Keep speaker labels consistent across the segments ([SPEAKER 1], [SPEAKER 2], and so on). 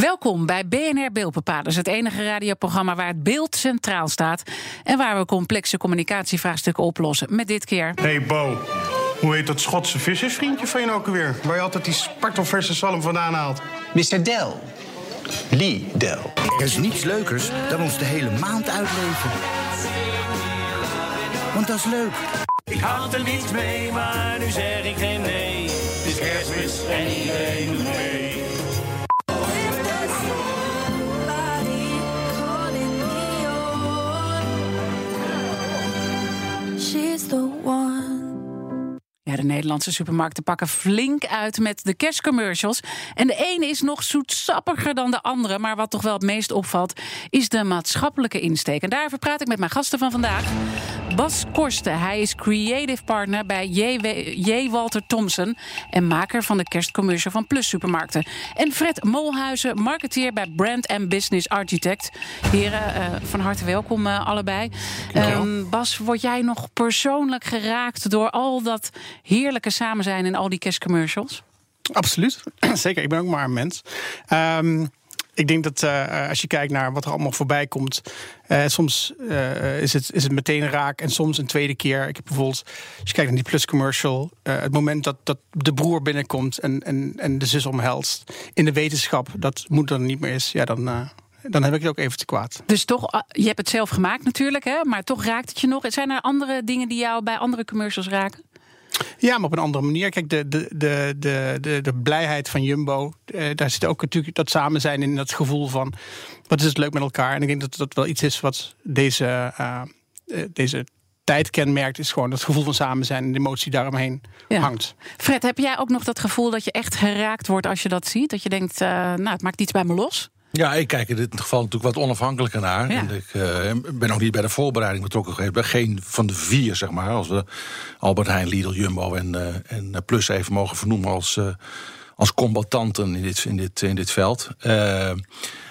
[SPEAKER 1] Welkom bij BNR Beeldbepalers, het enige radioprogramma waar het beeld centraal staat en waar we complexe communicatievraagstukken oplossen. Met dit keer.
[SPEAKER 2] Hey Bo, hoe heet dat Schotse vissersvriendje van je nou ook alweer? Waar je altijd die spartelverse zalm vandaan haalt.
[SPEAKER 3] Mr. Dell. Lee Dell.
[SPEAKER 4] Er is niets leukers dan ons de hele maand uitleven. Want dat is leuk.
[SPEAKER 5] Ik had er niets mee, maar nu zeg ik geen nee. Het is kerstmis en iedereen doet mee.
[SPEAKER 1] She's the one. Ja, de Nederlandse supermarkten pakken flink uit met de kerstcommercials. En de ene is nog zoetsappiger dan de andere. Maar wat toch wel het meest opvalt, is de maatschappelijke insteek. En daarover praat ik met mijn gasten van vandaag. Bas Korsten, hij is creative partner bij J. J. Walter Thompson... en maker van de kerstcommercial van Plus Supermarkten. En Fred Molhuizen, marketeer bij Brand and Business Architect. Heren, eh, van harte welkom eh, allebei. Ehm, Bas, word jij nog persoonlijk geraakt door al dat heerlijke samen zijn in al die kerstcommercials?
[SPEAKER 6] Absoluut. Zeker, ik ben ook maar een mens. Ehm, ik denk dat eh, als je kijkt naar wat er allemaal voorbij komt, eh, soms eh, is, het, is het meteen raak en soms een tweede keer. Ik heb bijvoorbeeld, als je kijkt naar die Plus commercial, het moment dat, dat de broer binnenkomt en, en, en de zus omhelst in de wetenschap dat moeder er niet meer is, ja, dan. dan heb ik het ook even te kwaad.
[SPEAKER 1] Dus toch, je hebt het zelf gemaakt natuurlijk, hè? maar toch raakt het je nog. Zijn er andere dingen die jou bij andere commercials raken?
[SPEAKER 6] Ja, maar op een andere manier. Kijk, de, de, de, de, de, de blijheid van Jumbo, eh, daar zit ook natuurlijk dat samen zijn in dat gevoel van wat is het leuk met elkaar. En ik denk dat dat wel iets is wat deze, uh, deze tijd kenmerkt, is gewoon dat gevoel van samen zijn en de emotie daaromheen hangt.
[SPEAKER 1] Fred, heb jij ook nog dat gevoel dat je echt geraakt wordt als je dat ziet? Dat je denkt, uh, nou, het maakt iets bij me los?
[SPEAKER 7] Ja, ik kijk in dit geval natuurlijk wat onafhankelijker naar. En ik uh, ben ook niet bij de voorbereiding betrokken geweest. Bij geen van de vier, zeg maar. Als we Albert Heijn, Lidl, Jumbo en, uh, en Plus even mogen vernoemen als, uh, als combatanten in dit, in dit, in dit veld.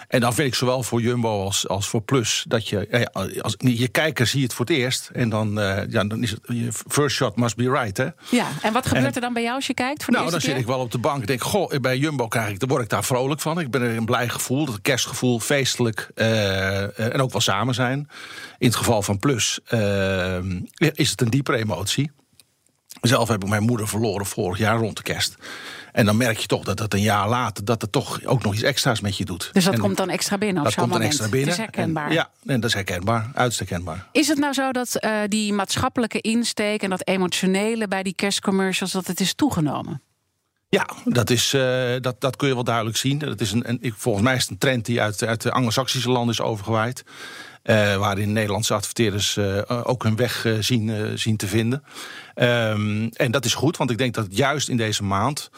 [SPEAKER 7] En dan vind ik zowel voor Jumbo als, als voor Plus dat je, als je kijker zie het voor het eerst. En dan, uh, ja, dan is het first shot must be right. Hè?
[SPEAKER 1] Ja, en wat gebeurt er dan bij jou als je kijkt? Voor
[SPEAKER 7] nou, dan zit ik wel op de bank. Ik denk, goh, bij Jumbo krijg ik, dan word ik daar vrolijk van. Ik ben er een blij gevoel, dat kerstgevoel, feestelijk uh, en ook wel samen zijn. In het geval van Plus uh, is het een diepere emotie. Zelf heb ik mijn moeder verloren vorig jaar rond de kerst. En dan merk je toch dat het een jaar later... dat het toch ook nog iets extra's met je doet.
[SPEAKER 1] Dus dat
[SPEAKER 7] en
[SPEAKER 1] komt dan extra binnen
[SPEAKER 7] Dat komt dan extra binnen.
[SPEAKER 1] Dat is herkenbaar.
[SPEAKER 7] En, ja, en dat is herkenbaar. Uiterst herkenbaar.
[SPEAKER 1] Is het nou zo dat uh, die maatschappelijke insteek... en dat emotionele bij die kerstcommercials... dat het is toegenomen?
[SPEAKER 7] Ja, dat, is, uh, dat, dat kun je wel duidelijk zien. Dat is een, een, volgens mij is het een trend die uit, uit de Anglo-Saxische landen is overgewaaid. Uh, waarin Nederlandse adverteerders uh, ook hun weg zien, zien te vinden. Um, en dat is goed, want ik denk dat juist in deze maand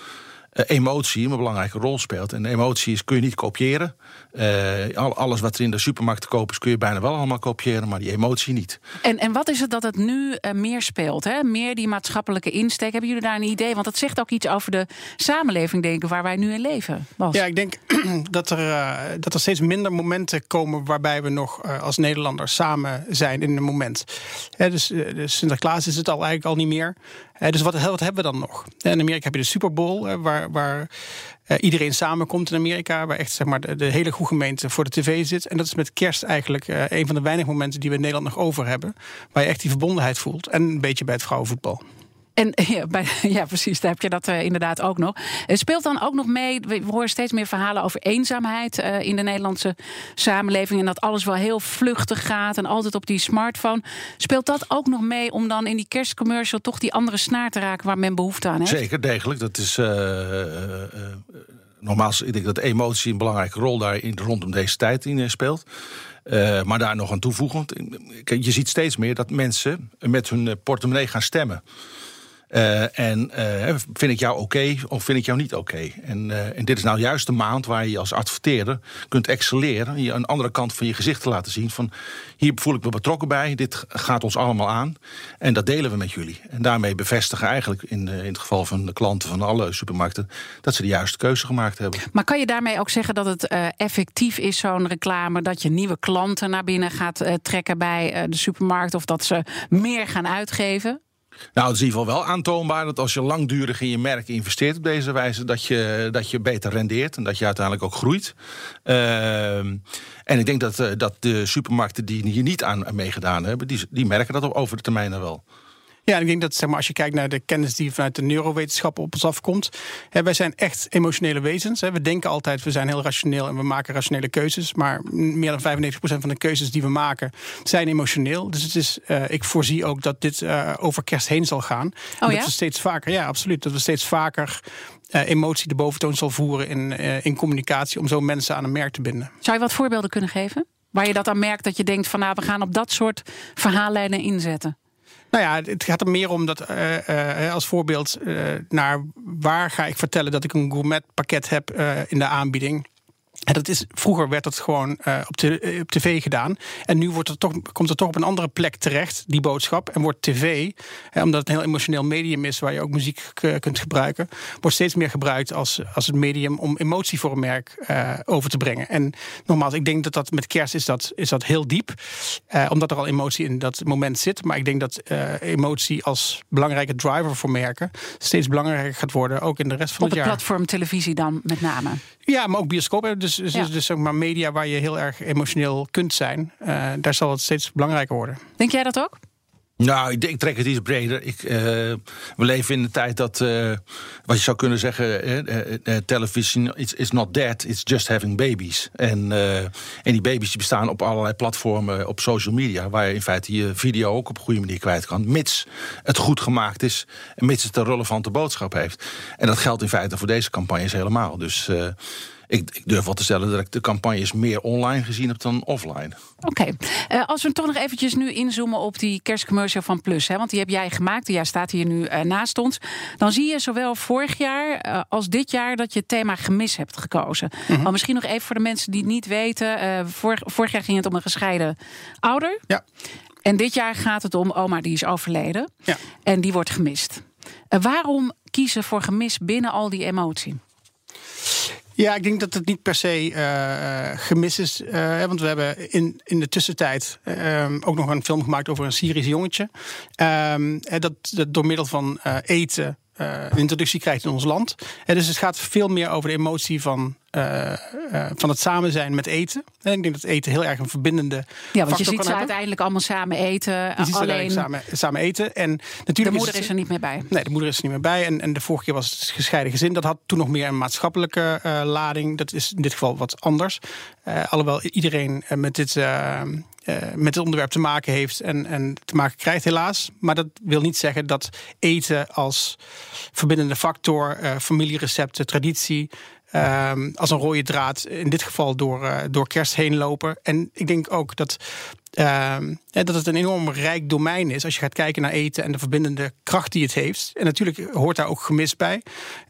[SPEAKER 7] emotie een belangrijke rol speelt. En emoties kun je niet kopiëren. Uh, alles wat er in de supermarkt te kopen is, kun je bijna wel allemaal kopiëren, maar die emotie niet.
[SPEAKER 1] En, en wat is het dat het nu uh, meer speelt? Hè? Meer die maatschappelijke insteek. Hebben jullie daar een idee? Want dat zegt ook iets over de samenleving, denk ik, waar wij nu in leven. Bas.
[SPEAKER 6] Ja, ik denk dat er, uh, dat er steeds minder momenten komen waarbij we nog als Nederlanders samen zijn in een moment. Hè, dus, dus Sinterklaas is het al eigenlijk al niet meer. dus wat, wat, hebben we dan nog? In Amerika heb je de Super Bowl, waar, waar iedereen samenkomt in Amerika. Waar echt zeg maar, de, de, hele goede gemeente voor de tv zit. En dat is met kerst eigenlijk uh, een van de weinige momenten die we in Nederland nog over hebben. Waar je echt die verbondenheid voelt. En een beetje bij het vrouwenvoetbal.
[SPEAKER 1] En ja, precies, daar heb je dat uh, inderdaad ook nog. Het speelt dan ook nog mee, we horen steeds meer verhalen over eenzaamheid uh, in de Nederlandse samenleving. En dat alles wel heel vluchtig gaat en altijd op die smartphone. Speelt dat ook nog mee om dan in die kerstcommercial toch die andere snaar te raken waar men behoefte aan heeft?
[SPEAKER 7] Zeker, degelijk. Dat is. Nogmaals, ik denk dat emotie een belangrijke rol daarin rondom deze tijd in speelt. Maar daar nog aan toevoegend. Je ziet steeds meer dat mensen met hun portemonnee gaan stemmen. Uh, en uh, vind ik jou oké of vind ik jou niet oké? En, uh, en dit is nou juist de maand waar je als adverteerder kunt excelleren. Je een andere kant van je gezicht te laten zien. Van hier voel ik me betrokken bij. Dit gaat ons allemaal aan. En dat delen we met jullie. En daarmee bevestigen eigenlijk in, in het geval van de klanten van alle supermarkten. dat ze de juiste keuze gemaakt hebben.
[SPEAKER 1] Maar kan je daarmee ook zeggen dat het effectief is, zo'n reclame. dat je nieuwe klanten naar binnen gaat trekken bij de supermarkt. of dat ze meer gaan uitgeven?
[SPEAKER 7] Nou, het is in ieder geval wel aantoonbaar dat als je langdurig in je merk investeert op deze wijze, dat je, dat je beter rendeert en dat je uiteindelijk ook groeit. Ehm, en ik denk dat, eh, dat de supermarkten die hier niet aan meegedaan hebben, die, die merken dat op over de termijn wel.
[SPEAKER 6] Ja, ik denk dat zeg maar, als je kijkt naar de kennis die vanuit de neurowetenschap op ons afkomt. Hè, wij zijn echt emotionele wezens. Hè. We denken altijd, we zijn heel rationeel en we maken rationele keuzes. Maar meer dan 95% van de keuzes die we maken zijn emotioneel. Dus het is, eh, ik voorzie ook dat dit eh, over kerst heen zal gaan. En
[SPEAKER 1] Oh ja?
[SPEAKER 6] Dat we steeds vaker, ja, absoluut. Dat we steeds vaker eh, emotie de boventoon zal voeren in, in communicatie. om zo mensen aan een merk te binden.
[SPEAKER 1] Zou je wat voorbeelden kunnen geven? Waar je dat aan merkt dat je denkt van nou, we gaan op dat soort verhaallijnen inzetten.
[SPEAKER 6] Nou ja, het gaat er meer om dat eh, eh, als voorbeeld eh, naar waar ga ik vertellen dat ik een gourmet pakket heb eh, in de aanbieding. En dat is, vroeger werd dat gewoon eh, op, de, eh, op tv gedaan. En nu wordt het toch, komt het toch op een andere plek terecht, die boodschap. En wordt tv, hè, omdat het een heel emotioneel medium is waar je ook muziek k- kunt gebruiken, wordt steeds meer gebruikt als, als het medium om emotie voor een merk eh, over te brengen. En nogmaals, ik denk dat dat met kerst is dat, is dat heel diep. eh, omdat er al emotie in dat moment zit. Maar ik denk dat eh, emotie als belangrijke driver voor merken steeds belangrijker gaat worden, ook in de rest van
[SPEAKER 1] Op
[SPEAKER 6] het
[SPEAKER 1] het
[SPEAKER 6] jaar.
[SPEAKER 1] platform televisie dan met name.
[SPEAKER 6] Ja, maar ook bioscoop. Dus, dus,
[SPEAKER 1] Ja.
[SPEAKER 6] dus zeg maar media waar je heel erg emotioneel kunt zijn. eh, daar zal het steeds belangrijker worden.
[SPEAKER 1] Denk jij dat ook?
[SPEAKER 7] Nou, ik, denk- ik trek het iets breder. Ik, eh, we leven in de tijd dat, eh, wat je zou kunnen zeggen, television is is not dead, it's just having babies. En, eh, en die baby's die bestaan op allerlei platformen op social media, waar je in feite je video ook op een goede manier kwijt kan, mits het goed gemaakt is en mits het een relevante boodschap heeft. En dat geldt in feite voor deze campagnes helemaal. Dus eh, ik, ik durf wel te stellen dat ik de campagnes meer online gezien heb dan offline.
[SPEAKER 1] Oké. Eh, als we toch nog eventjes nu inzoomen op die kerstcommercial van Plus. Hè, want die heb jij gemaakt. Jij staat hier nu eh, naast ons. Dan zie je zowel vorig jaar eh, als dit jaar dat je het thema gemis hebt gekozen. Maar misschien nog even voor de mensen die het niet weten. eh, vorig, vorig jaar ging het om een gescheiden ouder.
[SPEAKER 6] Ja.
[SPEAKER 1] En dit jaar gaat het om oma die is overleden.
[SPEAKER 6] Ja.
[SPEAKER 1] En die wordt gemist. Eh, waarom kiezen voor gemis binnen al die emotie?
[SPEAKER 6] Ja, ik denk dat het niet per se eh, gemis is. eh, want we hebben in, in de tussentijd eh, ook nog een film gemaakt over een Syrisch jongetje. Ehm, dat, door middel van eten een introductie krijgt in ons land. Dus het gaat veel meer over de emotie van, eh, eh, van het samen zijn met eten. En ik denk dat eten heel erg een verbindende
[SPEAKER 1] Ja, want je ziet ze
[SPEAKER 6] hebben.
[SPEAKER 1] uiteindelijk allemaal samen eten.
[SPEAKER 6] Je ziet ze
[SPEAKER 1] alleen
[SPEAKER 6] uiteindelijk samen, samen eten. En natuurlijk
[SPEAKER 1] de
[SPEAKER 6] is
[SPEAKER 1] moeder
[SPEAKER 6] het-
[SPEAKER 1] is er niet meer bij.
[SPEAKER 6] Nee, de moeder is er niet meer bij. En, en de vorige keer was het gescheiden gezin. Dat had toen nog meer een maatschappelijke eh, lading. Dat is in dit geval wat anders. Eh, alhoewel iedereen eh, met dit, eh, eh, met dit onderwerp te maken heeft en, en te maken krijgt, helaas. Maar dat wil niet zeggen dat eten als verbindende factor, eh, familierecepten, traditie. Ehm, als een rode draad, in dit geval door, eh, door kerst heen lopen. En ik denk ook dat Ehm, dat het een enorm rijk domein is als je gaat kijken naar eten en de verbindende kracht die het heeft. En natuurlijk hoort daar ook gemis bij.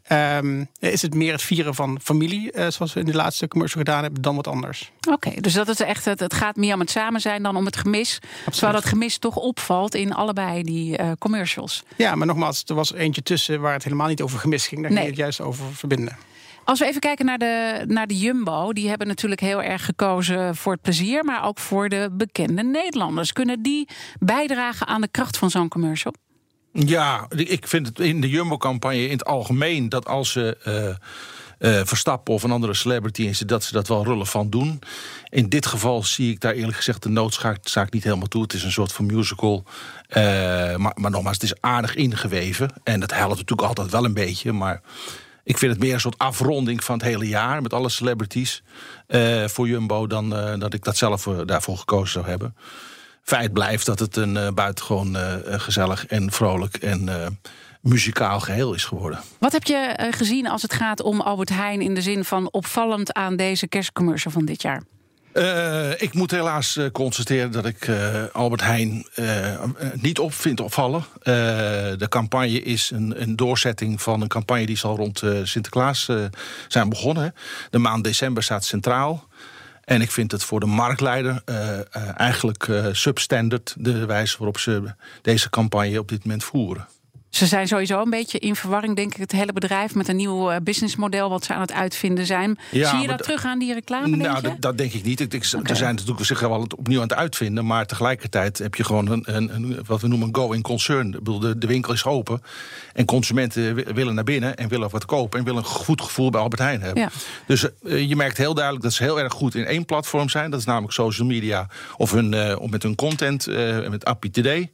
[SPEAKER 6] Ehm, is het meer het vieren van familie, eh, zoals we in de laatste commercial gedaan hebben, dan wat anders?
[SPEAKER 1] Oké, dus dat is echt het, het gaat meer om het samen zijn dan om het gemis. Terwijl dat gemis toch opvalt in allebei die eh, commercials.
[SPEAKER 6] Ja, maar nogmaals, er was eentje tussen waar het helemaal niet over gemis ging. Daar
[SPEAKER 1] Nee.
[SPEAKER 6] ging het juist over verbinden.
[SPEAKER 1] Als we even kijken naar de, naar de Jumbo, die hebben natuurlijk heel erg gekozen voor het plezier, maar ook voor de bekende Nederlanders. Kunnen die bijdragen aan de kracht van zo'n commercial?
[SPEAKER 7] Ja, ik vind het in de Jumbo-campagne in het algemeen dat als ze. eh, eh, Verstappen of een andere celebrity zit, dat ze dat wel relevant doen. In dit geval zie ik daar eerlijk gezegd de noodzaak niet helemaal toe. Het is een soort van musical. Eh, maar, maar nogmaals, het is aardig ingeweven. En dat helpt natuurlijk altijd wel een beetje. Maar ik vind het meer een soort afronding van het hele jaar met alle celebrities eh, voor Jumbo dan eh, dat ik dat zelf eh, daarvoor gekozen zou hebben. Feit blijft dat het een buitengewoon gezellig en vrolijk en muzikaal geheel is geworden.
[SPEAKER 1] Wat heb je gezien als het gaat om Albert Heijn in de zin van opvallend aan deze kerstcommercial van dit jaar?
[SPEAKER 7] Eh, ik moet helaas eh, constateren dat ik eh, Albert Heijn niet op vind opvallen. De campagne is een, een doorzetting van een campagne die zal rond Sinterklaas zijn begonnen. De maand december staat centraal. En ik vind het voor de marktleider eigenlijk substandard de wijze waarop ze deze campagne op dit moment voeren.
[SPEAKER 1] Ze zijn sowieso een beetje in verwarring, denk ik, het hele bedrijf met een nieuw eh, businessmodel wat ze aan het uitvinden zijn.
[SPEAKER 7] Ja,
[SPEAKER 1] Zie je dat terug aan die reclame?
[SPEAKER 7] Nou, dat, dat denk ik niet. Ik, ik,
[SPEAKER 1] Oké.
[SPEAKER 7] Er zijn natuurlijk zich wel het opnieuw aan het uitvinden. Maar tegelijkertijd heb je gewoon een, een, een- wat we noemen een going concern. De, de winkel is open. En consumenten wi- willen naar binnen en willen wat kopen. En willen een goed gevoel bij Albert Heijn hebben.
[SPEAKER 1] Ja.
[SPEAKER 7] Dus eh, je merkt heel duidelijk dat ze heel erg goed in één platform zijn. Dat is namelijk social media of, hun, of met hun content, met Appie Today.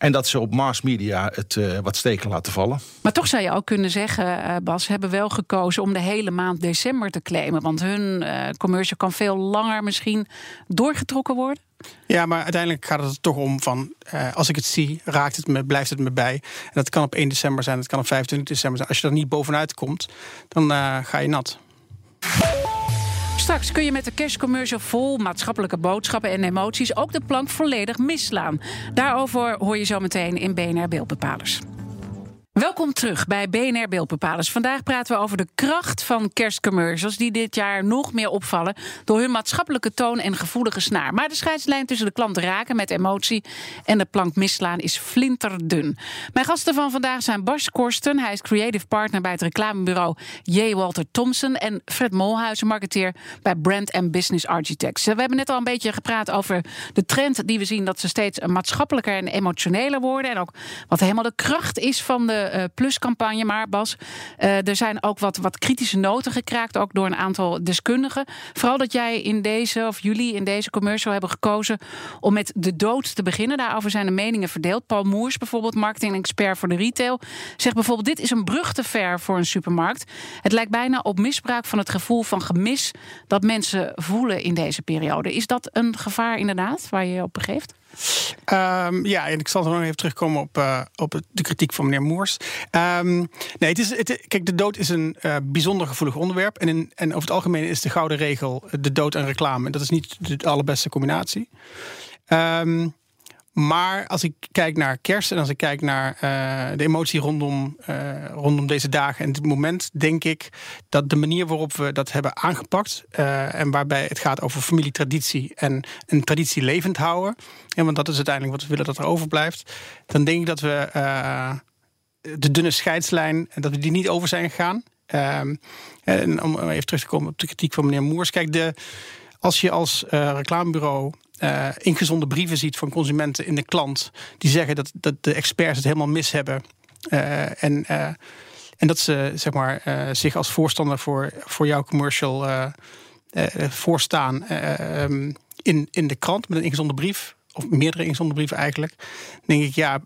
[SPEAKER 7] En dat ze op mass media het eh, wat steken laten vallen.
[SPEAKER 1] Maar toch zou je ook kunnen zeggen, eh, Bas, ze hebben wel gekozen om de hele maand december te claimen. Want hun eh, commercial kan veel langer misschien doorgetrokken worden.
[SPEAKER 6] Ja, maar uiteindelijk gaat het er toch om van... eh, als ik het zie, raakt het me, blijft het me bij. En dat kan op 1 december zijn, dat kan op 25 december zijn. Als je er niet bovenuit komt, dan eh, ga je nat.
[SPEAKER 1] Straks kun je met de kerstcommercial vol maatschappelijke boodschappen en emoties ook de plank volledig misslaan. Daarover hoor je zo meteen in BNR Beeldbepalers. Welkom terug bij BNR Beeldbepalers. Vandaag praten we over de kracht van kerstcommercials... die dit jaar nog meer opvallen door hun maatschappelijke toon en gevoelige snaar. Maar de scheidslijn tussen de klant raken met emotie... en de plank misslaan is flinterdun. Mijn gasten van vandaag zijn Bas Korsten. Hij is creative partner bij het reclamebureau J. Walter Thompson... en Fred Molhuizen, marketeer bij Brand and Business Architects. We hebben net al een beetje gepraat over de trend die we zien... dat ze steeds maatschappelijker en emotioneler worden... en ook wat helemaal de kracht is van de eh, Plus-campagne. Maar Bas, eh, er zijn ook wat, wat kritische noten gekraakt, ook door een aantal deskundigen. Vooral dat jij in deze, of jullie in deze commercial hebben gekozen om met de dood te beginnen. Daarover zijn de meningen verdeeld. Paul Moers, bijvoorbeeld marketing-expert voor de retail, zegt bijvoorbeeld: Dit is een brug te ver voor een supermarkt. Het lijkt bijna op misbruik van het gevoel van gemis dat mensen voelen in deze periode. Is dat een gevaar inderdaad waar je je op begeeft?
[SPEAKER 6] Ehm, ja, en ik zal nog even terugkomen op, eh, op de kritiek van meneer Moers. Ehm, nee, het is, het, kijk, de dood is een eh, bijzonder gevoelig onderwerp. En, en over het algemeen is de gouden regel de dood en reclame. Dat is niet de allerbeste combinatie. Ehm, maar als ik kijk naar kerst en als ik kijk naar eh, de emotie rondom, eh, rondom deze dagen en dit moment, denk ik dat de manier waarop we dat hebben aangepakt eh, en waarbij het gaat over familietraditie en een traditie levend houden, en want dat is uiteindelijk wat we willen dat er overblijft, dan denk ik dat we de dunne scheidslijn, dat we die niet over zijn gegaan. Ehm, en om even terug te komen op de kritiek van meneer Moers. Kijk, de, als je als reclamebureau eh, ingezonde brieven ziet van consumenten in de klant, die zeggen dat, dat de experts het helemaal mis hebben. eh, en, eh, en dat ze zeg maar, zich als voorstander voor, voor jouw commercial voorstaan eh, ehm, in, in de krant met een ingezonde brief. Of meerdere ingezonde brieven eigenlijk. Denk ik, ja,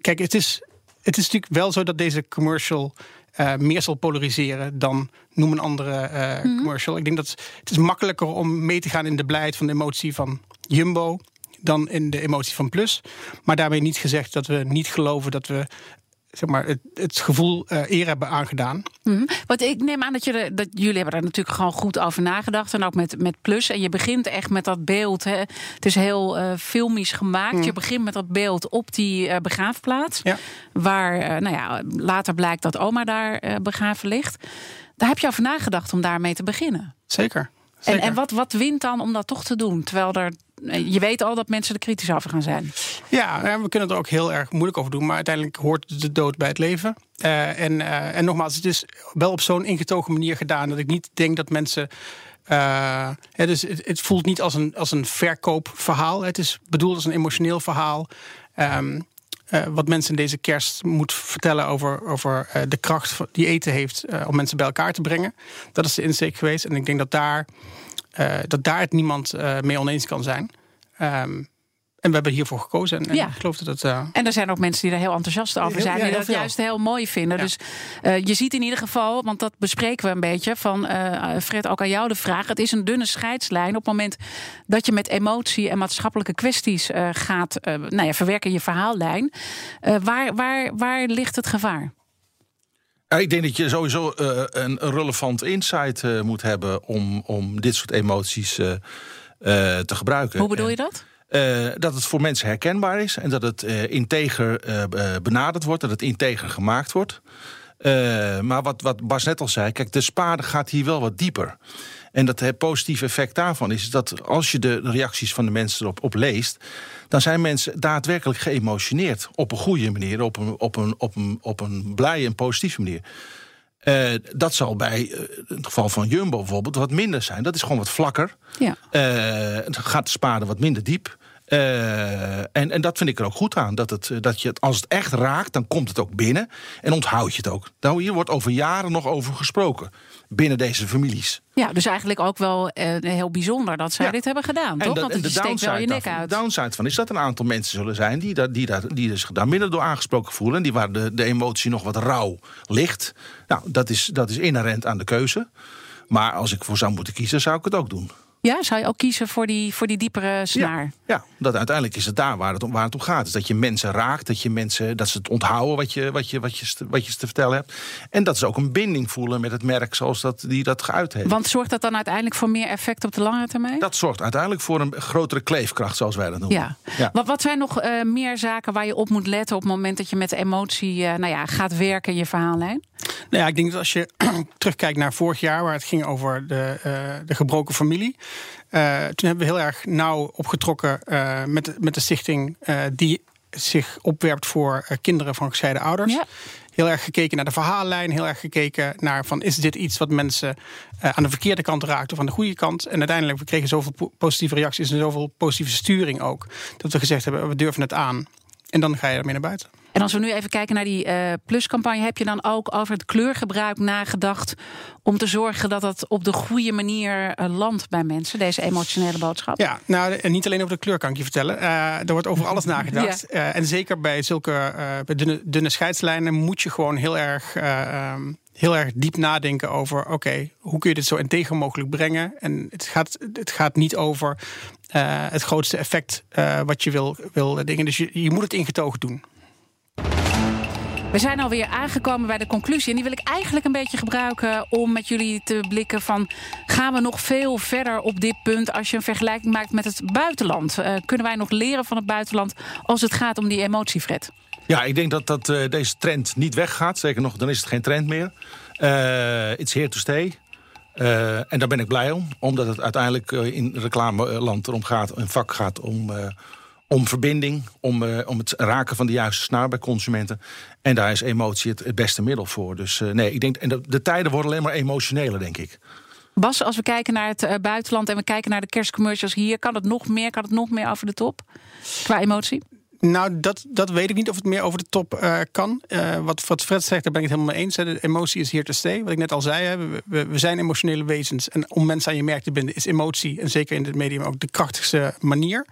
[SPEAKER 6] kijk, het is, het is natuurlijk wel zo dat deze commercial eh, meer zal polariseren dan noem een andere eh, commercial. Ik denk dat het is makkelijker om mee te gaan in de blijheid van de emotie van Jumbo dan in de emotie van Plus. Maar daarmee niet gezegd dat we niet geloven dat we zeg maar, het, het gevoel eh, eer hebben aangedaan.
[SPEAKER 1] Mhm. Want ik neem aan dat, je er- dat jullie hebben daar natuurlijk gewoon goed over nagedacht. En ook met, met Plus. En je begint echt met dat beeld. Hè. Het is heel eh filmisch gemaakt. Je begint met dat beeld op die eh, begraafplaats.
[SPEAKER 6] Ja.
[SPEAKER 1] Waar nou ja, later blijkt dat oma daar begraven ligt. Daar heb je over nagedacht om daarmee te beginnen.
[SPEAKER 6] Zeker.
[SPEAKER 1] En,
[SPEAKER 6] Zeker.
[SPEAKER 1] en wat, wat wint dan om dat toch te doen? Terwijl er, je weet al dat mensen er kritisch over gaan zijn.
[SPEAKER 6] Ja, we kunnen er ook heel erg moeilijk over doen. Maar uiteindelijk hoort de dood bij het leven. Eh, en, eh, en nogmaals, het is wel op zo'n ingetogen manier gedaan... dat ik niet denk dat mensen... dus het, het voelt niet als een, als een verkoopverhaal. Het is bedoeld als een emotioneel verhaal. Ehm, eh, wat mensen in deze kerst moet vertellen over, over de kracht die eten heeft... om mensen bij elkaar te brengen. Dat is de insteek geweest. En ik denk dat daar, eh, dat daar het niemand eh, mee oneens kan zijn. Ehm, en we hebben hiervoor gekozen. En,
[SPEAKER 1] Ja.
[SPEAKER 6] ik geloof dat het. eh,
[SPEAKER 1] En er zijn ook mensen die er heel enthousiast over
[SPEAKER 6] Heel-
[SPEAKER 1] zijn.
[SPEAKER 6] ja,
[SPEAKER 1] die dat juist heel mooi vinden.
[SPEAKER 6] Ja.
[SPEAKER 1] Dus je ziet in ieder geval, want dat bespreken we een beetje. Van Fred, ook aan jou de vraag. Het is een dunne scheidslijn. Op het moment dat je met emotie en maatschappelijke kwesties gaat nou ja, verwerken in je verhaallijn. Waar, waar, waar ligt het gevaar?
[SPEAKER 7] Ik denk dat je sowieso eh, een relevant insight eh, moet hebben om, om dit soort emoties eh, te gebruiken.
[SPEAKER 1] Hoe bedoel je dat?
[SPEAKER 7] Dat het voor mensen herkenbaar is en dat het integer benaderd wordt, dat het integer gemaakt wordt. Maar wat, wat Bas net al zei, kijk, de spade gaat hier wel wat dieper. En dat het positieve effect daarvan is dat als je de reacties van de mensen erop op leest, dan zijn mensen daadwerkelijk geëmotioneerd. Op een goede manier, op een, op een, op een, op een blije en positieve manier. Eh, dat zal bij eh, het geval van Jumbo bijvoorbeeld wat minder zijn. Dat is gewoon wat vlakker.
[SPEAKER 1] Ja.
[SPEAKER 7] Eh, het gaat de spade wat minder diep. Eh, en, en dat vind ik er ook goed aan. Dat, het, dat je het, als het echt raakt, dan komt het ook binnen. En onthoud je het ook. Nou, hier wordt over jaren nog over gesproken. Binnen deze families.
[SPEAKER 1] Ja, dus eigenlijk ook wel eh, heel bijzonder dat zij
[SPEAKER 7] Ja.
[SPEAKER 1] dit hebben gedaan, toch? Want je steekt wel je nek
[SPEAKER 7] daarvan,
[SPEAKER 1] uit.
[SPEAKER 7] de downside van is dat een aantal mensen zullen zijn die, daar, die, daar, die zich daar minder door aangesproken voelen. En die waar de, de emotie nog wat rauw ligt. Nou, dat is, dat is inherent aan de keuze. Maar als ik voor zou moeten kiezen, zou ik het ook doen.
[SPEAKER 1] Ja, zou je ook kiezen voor die, voor die diepere snaar?
[SPEAKER 7] Ja, dat uiteindelijk is het daar waar het, om, waar het om gaat. Is dat je mensen raakt, dat, je mensen, dat ze het onthouden wat je, wat, je, wat, je, wat je te vertellen hebt. En dat ze ook een binding voelen met het merk zoals dat, die dat geuit heeft.
[SPEAKER 1] Want zorgt dat dan uiteindelijk voor meer effect op de lange termijn?
[SPEAKER 7] Dat zorgt uiteindelijk voor een grotere kleefkracht, zoals wij dat noemen.
[SPEAKER 1] Ja.
[SPEAKER 7] Ja.
[SPEAKER 1] Wat, wat zijn nog eh, meer zaken waar je op moet letten op het moment dat je met emotie eh, nou ja, gaat werken in je verhaallijn?
[SPEAKER 6] Nou ja, ik denk dat als je terugkijkt naar vorig jaar, waar het ging over de, eh, de gebroken familie. Eh, toen hebben we heel erg nauw opgetrokken eh, met, de- met de stichting eh, die zich opwerpt voor kinderen van gescheiden ouders.
[SPEAKER 1] Ja.
[SPEAKER 6] Heel erg gekeken naar de verhaallijn, heel erg gekeken naar van is dit iets wat mensen aan de verkeerde kant raakt of aan de goede kant. En uiteindelijk we kregen zoveel po- positieve reacties en zoveel positieve sturing ook, dat we gezegd hebben we durven het aan. En dan ga je ermee naar buiten.
[SPEAKER 1] En als we nu even kijken naar die eh, pluscampagne, heb je dan ook over het kleurgebruik nagedacht om te zorgen dat dat op de goede manier eh, landt bij mensen, deze emotionele boodschap?
[SPEAKER 6] Ja, nou, en niet alleen over de kleur kan ik je vertellen. Eh, er wordt over alles nagedacht. Eh, en zeker bij zulke eh, dunne, dunne scheidslijnen moet je gewoon heel erg, eh, ehm, heel erg diep nadenken over: oké, hoe kun je dit zo integer mogelijk brengen? En het gaat, het gaat niet over eh, het grootste effect eh, wat je wil, wil dingen. Dus je, je moet het ingetogen doen.
[SPEAKER 1] We zijn alweer aangekomen bij de conclusie. En die wil ik eigenlijk een beetje gebruiken om met jullie te blikken van... gaan we nog veel verder op dit punt als je een vergelijking maakt met het buitenland? Eh, kunnen wij nog leren van het buitenland als het gaat om die emotie, Fred?
[SPEAKER 7] Ja, ik denk dat, dat eh, deze trend niet weggaat. Zeker nog, dan is het geen trend meer. Eh it's here to stay. Eh, en daar ben ik blij om. Omdat het uiteindelijk in reclameland erom gaat, een vak gaat om, om verbinding. Om, om het raken van de juiste snaar bij consumenten. En daar is emotie het, beste middel voor. Dus nee, ik denk, en de, de tijden worden alleen maar emotioneler, denk ik.
[SPEAKER 1] Bas, als we kijken naar het buitenland en we kijken naar de kerstcommercials hier... kan het nog meer, kan het nog meer over de top qua emotie?
[SPEAKER 6] Nou, dat, dat weet ik niet of het meer over de top eh, kan. Eh, wat, wat Fred zegt, daar ben ik het helemaal mee eens. hè. De emotie is here to stay. Wat ik net al zei, hè. We, we, we zijn emotionele wezens. En om mensen aan je merk te binden is emotie, en zeker in dit medium ook de krachtigste manier.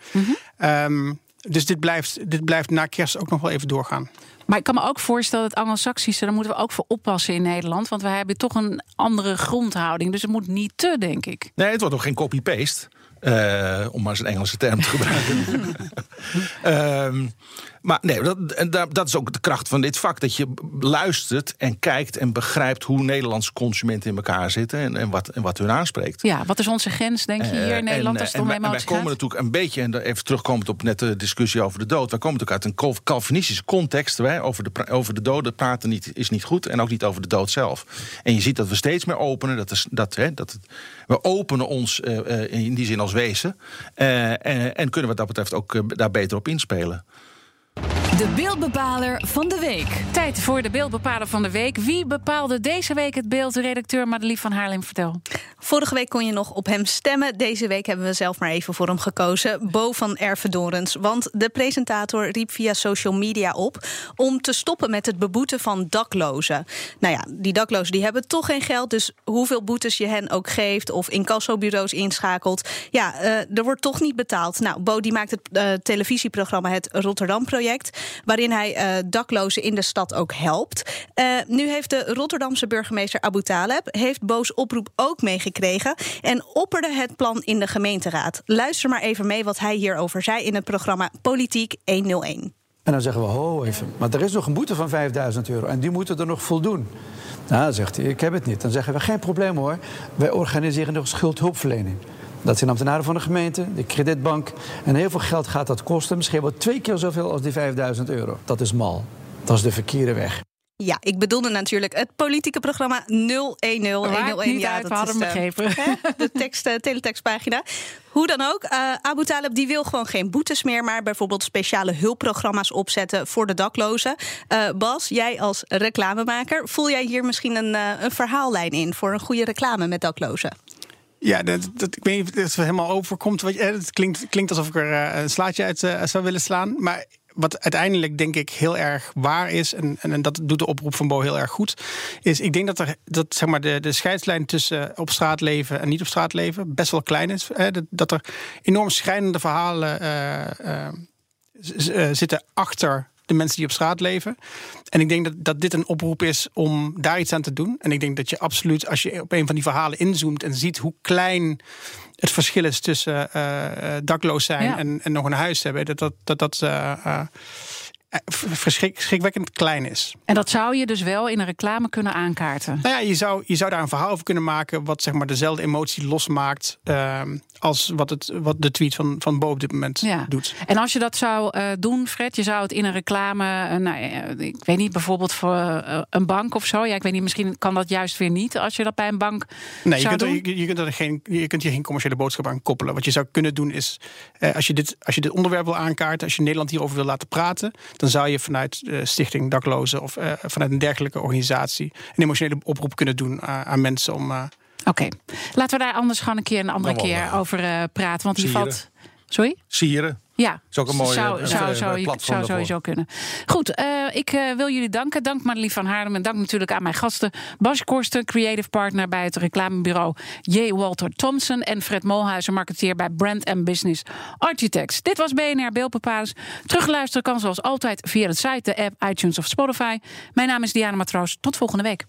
[SPEAKER 6] Ehm, dus dit blijft, dit blijft na kerst ook nog wel even doorgaan.
[SPEAKER 1] Maar ik kan me ook voorstellen dat Anglo-Saxische... daar moeten we ook voor oppassen in Nederland. Want wij hebben toch een andere grondhouding. Dus het moet niet te, denk ik.
[SPEAKER 7] Nee, het wordt ook geen copy-paste. Eh, om maar eens een Engelse term te gebruiken. Ehm, maar nee, dat, dat is ook de kracht van dit vak. Dat je luistert en kijkt en begrijpt hoe Nederlandse consumenten in elkaar zitten. En, en, wat, en wat hun aanspreekt.
[SPEAKER 1] Ja, wat is onze grens, denk je, hier
[SPEAKER 7] Eh,
[SPEAKER 1] in Nederland
[SPEAKER 7] en,
[SPEAKER 1] als het
[SPEAKER 7] en
[SPEAKER 1] om
[SPEAKER 7] wij- en wij komen
[SPEAKER 1] gaat?
[SPEAKER 7] natuurlijk een beetje, en even terugkomend op net de discussie over de dood. Wij komen natuurlijk uit een Cal- Calvinistische context. Hè, over, de, over de doden praten niet, is niet goed. En ook niet over de dood zelf. En je ziet dat we steeds meer openen. Dat is, dat, hè, dat we openen ons eh, eh, in die zin als wezen. Eh, en, en kunnen wat dat betreft ook eh, daar beter op inspelen.
[SPEAKER 8] De beeldbepaler van de week.
[SPEAKER 1] Tijd voor de beeldbepaler van de week. Wie bepaalde deze week het beeld? Redacteur Madelief van Haarlem, vertel.
[SPEAKER 9] Vorige week kon je nog op hem stemmen. Deze week hebben we zelf maar even voor hem gekozen. Bo van Ervedorens. Want de presentator riep via social media op om te stoppen met het beboeten van daklozen. Nou ja, die daklozen die hebben toch geen geld. Dus hoeveel boetes je hen ook geeft of incassobureaus inschakelt. Ja, eh, er wordt toch niet betaald. Nou, Bo die maakt het eh, televisieprogramma Het Rotterdam Project. Waarin hij eh, daklozen in de stad ook helpt. Eh, nu heeft de Rotterdamse burgemeester Abu Taleb heeft Bo's oproep ook meegekregen. En opperde het plan in de gemeenteraad. Luister maar even mee wat hij hierover zei in het programma Politiek 101.
[SPEAKER 10] En dan zeggen we, ho even, maar er is nog een boete van 5000 euro en die moeten er nog voldoen. Nou, zegt hij, ik heb het niet. Dan zeggen we, geen probleem hoor, wij organiseren nog schuldhulpverlening. Dat zijn ambtenaren van de gemeente, de kredietbank. En heel veel geld gaat dat kosten. Misschien wel twee keer zoveel als die 5000 euro. Dat is mal. Dat is de verkeerde weg.
[SPEAKER 9] Ja, ik bedoelde natuurlijk het politieke programma 010 101.
[SPEAKER 1] niet
[SPEAKER 9] Ja,
[SPEAKER 1] uit,
[SPEAKER 9] dat
[SPEAKER 1] we hadden
[SPEAKER 9] is,
[SPEAKER 1] hem
[SPEAKER 9] eh,
[SPEAKER 1] begrepen.
[SPEAKER 9] De tekst, eh, teletextpagina. Hoe dan ook, eh, Abu Talib die wil gewoon geen boetes meer... maar bijvoorbeeld speciale hulpprogramma's opzetten voor de daklozen. Eh, Bas, jij als reclamemaker... voel jij hier misschien een, een verhaallijn in... voor een goede reclame met daklozen?
[SPEAKER 6] Ja, dat, dat, ik weet niet of het helemaal overkomt. Eh, het klinkt, klinkt alsof ik er eh, een slaatje uit eh, zou willen slaan. Maar wat uiteindelijk denk ik heel erg waar is, en, en, dat doet de oproep van Bo heel erg goed, is ik denk dat, er, dat zeg maar, de, de scheidslijn tussen op straat leven en niet op straat leven best wel klein is. Hè, dat, er enorm schrijnende verhalen zitten achter de mensen die op straat leven. En ik denk dat, dat dit een oproep is om daar iets aan te doen. En ik denk dat je absoluut, als je op een van die verhalen inzoomt en ziet hoe klein het verschil is tussen eh, eh, dakloos zijn
[SPEAKER 1] Ja.
[SPEAKER 6] en, en nog een huis hebben, dat dat, dat, dat eh, verschrik, verschrikwekkend klein is.
[SPEAKER 1] En dat zou je dus wel in een reclame kunnen aankaarten.
[SPEAKER 6] Nou ja, je zou, je zou daar een verhaal over kunnen maken wat zeg maar dezelfde emotie losmaakt ehm, als wat, het, wat de tweet van, van Bo op dit moment
[SPEAKER 1] Ja.
[SPEAKER 6] doet.
[SPEAKER 1] En als je dat zou eh, doen, Fred, je zou het in een reclame, eh, nou, eh, ik weet niet, bijvoorbeeld voor eh, een bank of zo. Ja, ik weet niet, misschien kan dat juist weer niet als je dat bij een bank
[SPEAKER 6] Nee, je
[SPEAKER 1] zou
[SPEAKER 6] kunt, er,
[SPEAKER 1] doen.
[SPEAKER 6] je, je kunt er geen, je kunt hier geen commerciële boodschap aan koppelen. Wat je zou kunnen doen is, eh, als, je dit, als je dit onderwerp wil aankaarten, als je Nederland hierover wil laten praten, dan zou je vanuit eh, Stichting Daklozen of eh, vanuit een dergelijke organisatie een emotionele oproep kunnen doen eh, aan mensen om. eh,
[SPEAKER 1] Oké, laten we daar anders gewoon een keer een andere keer over eh, praten. Want die
[SPEAKER 7] sieren.
[SPEAKER 1] valt. Sorry?
[SPEAKER 7] Sieren.
[SPEAKER 1] Ja,
[SPEAKER 7] een mooie,
[SPEAKER 1] zou, zou, zou, zou sowieso kunnen. Goed, eh, ik eh, wil jullie danken. Dank Marlies van Haarlem en dank natuurlijk aan mijn gasten. Bas Korsten, creative partner bij het reclamebureau J. Walter Thompson... en Fred Molhuizen, marketeer bij Brand and Business Architects. Dit was BNR Beeldbepalers. Terugluisteren kan zoals altijd via de site, de app, iTunes of Spotify. Mijn naam is Diana Matroos. Tot volgende week.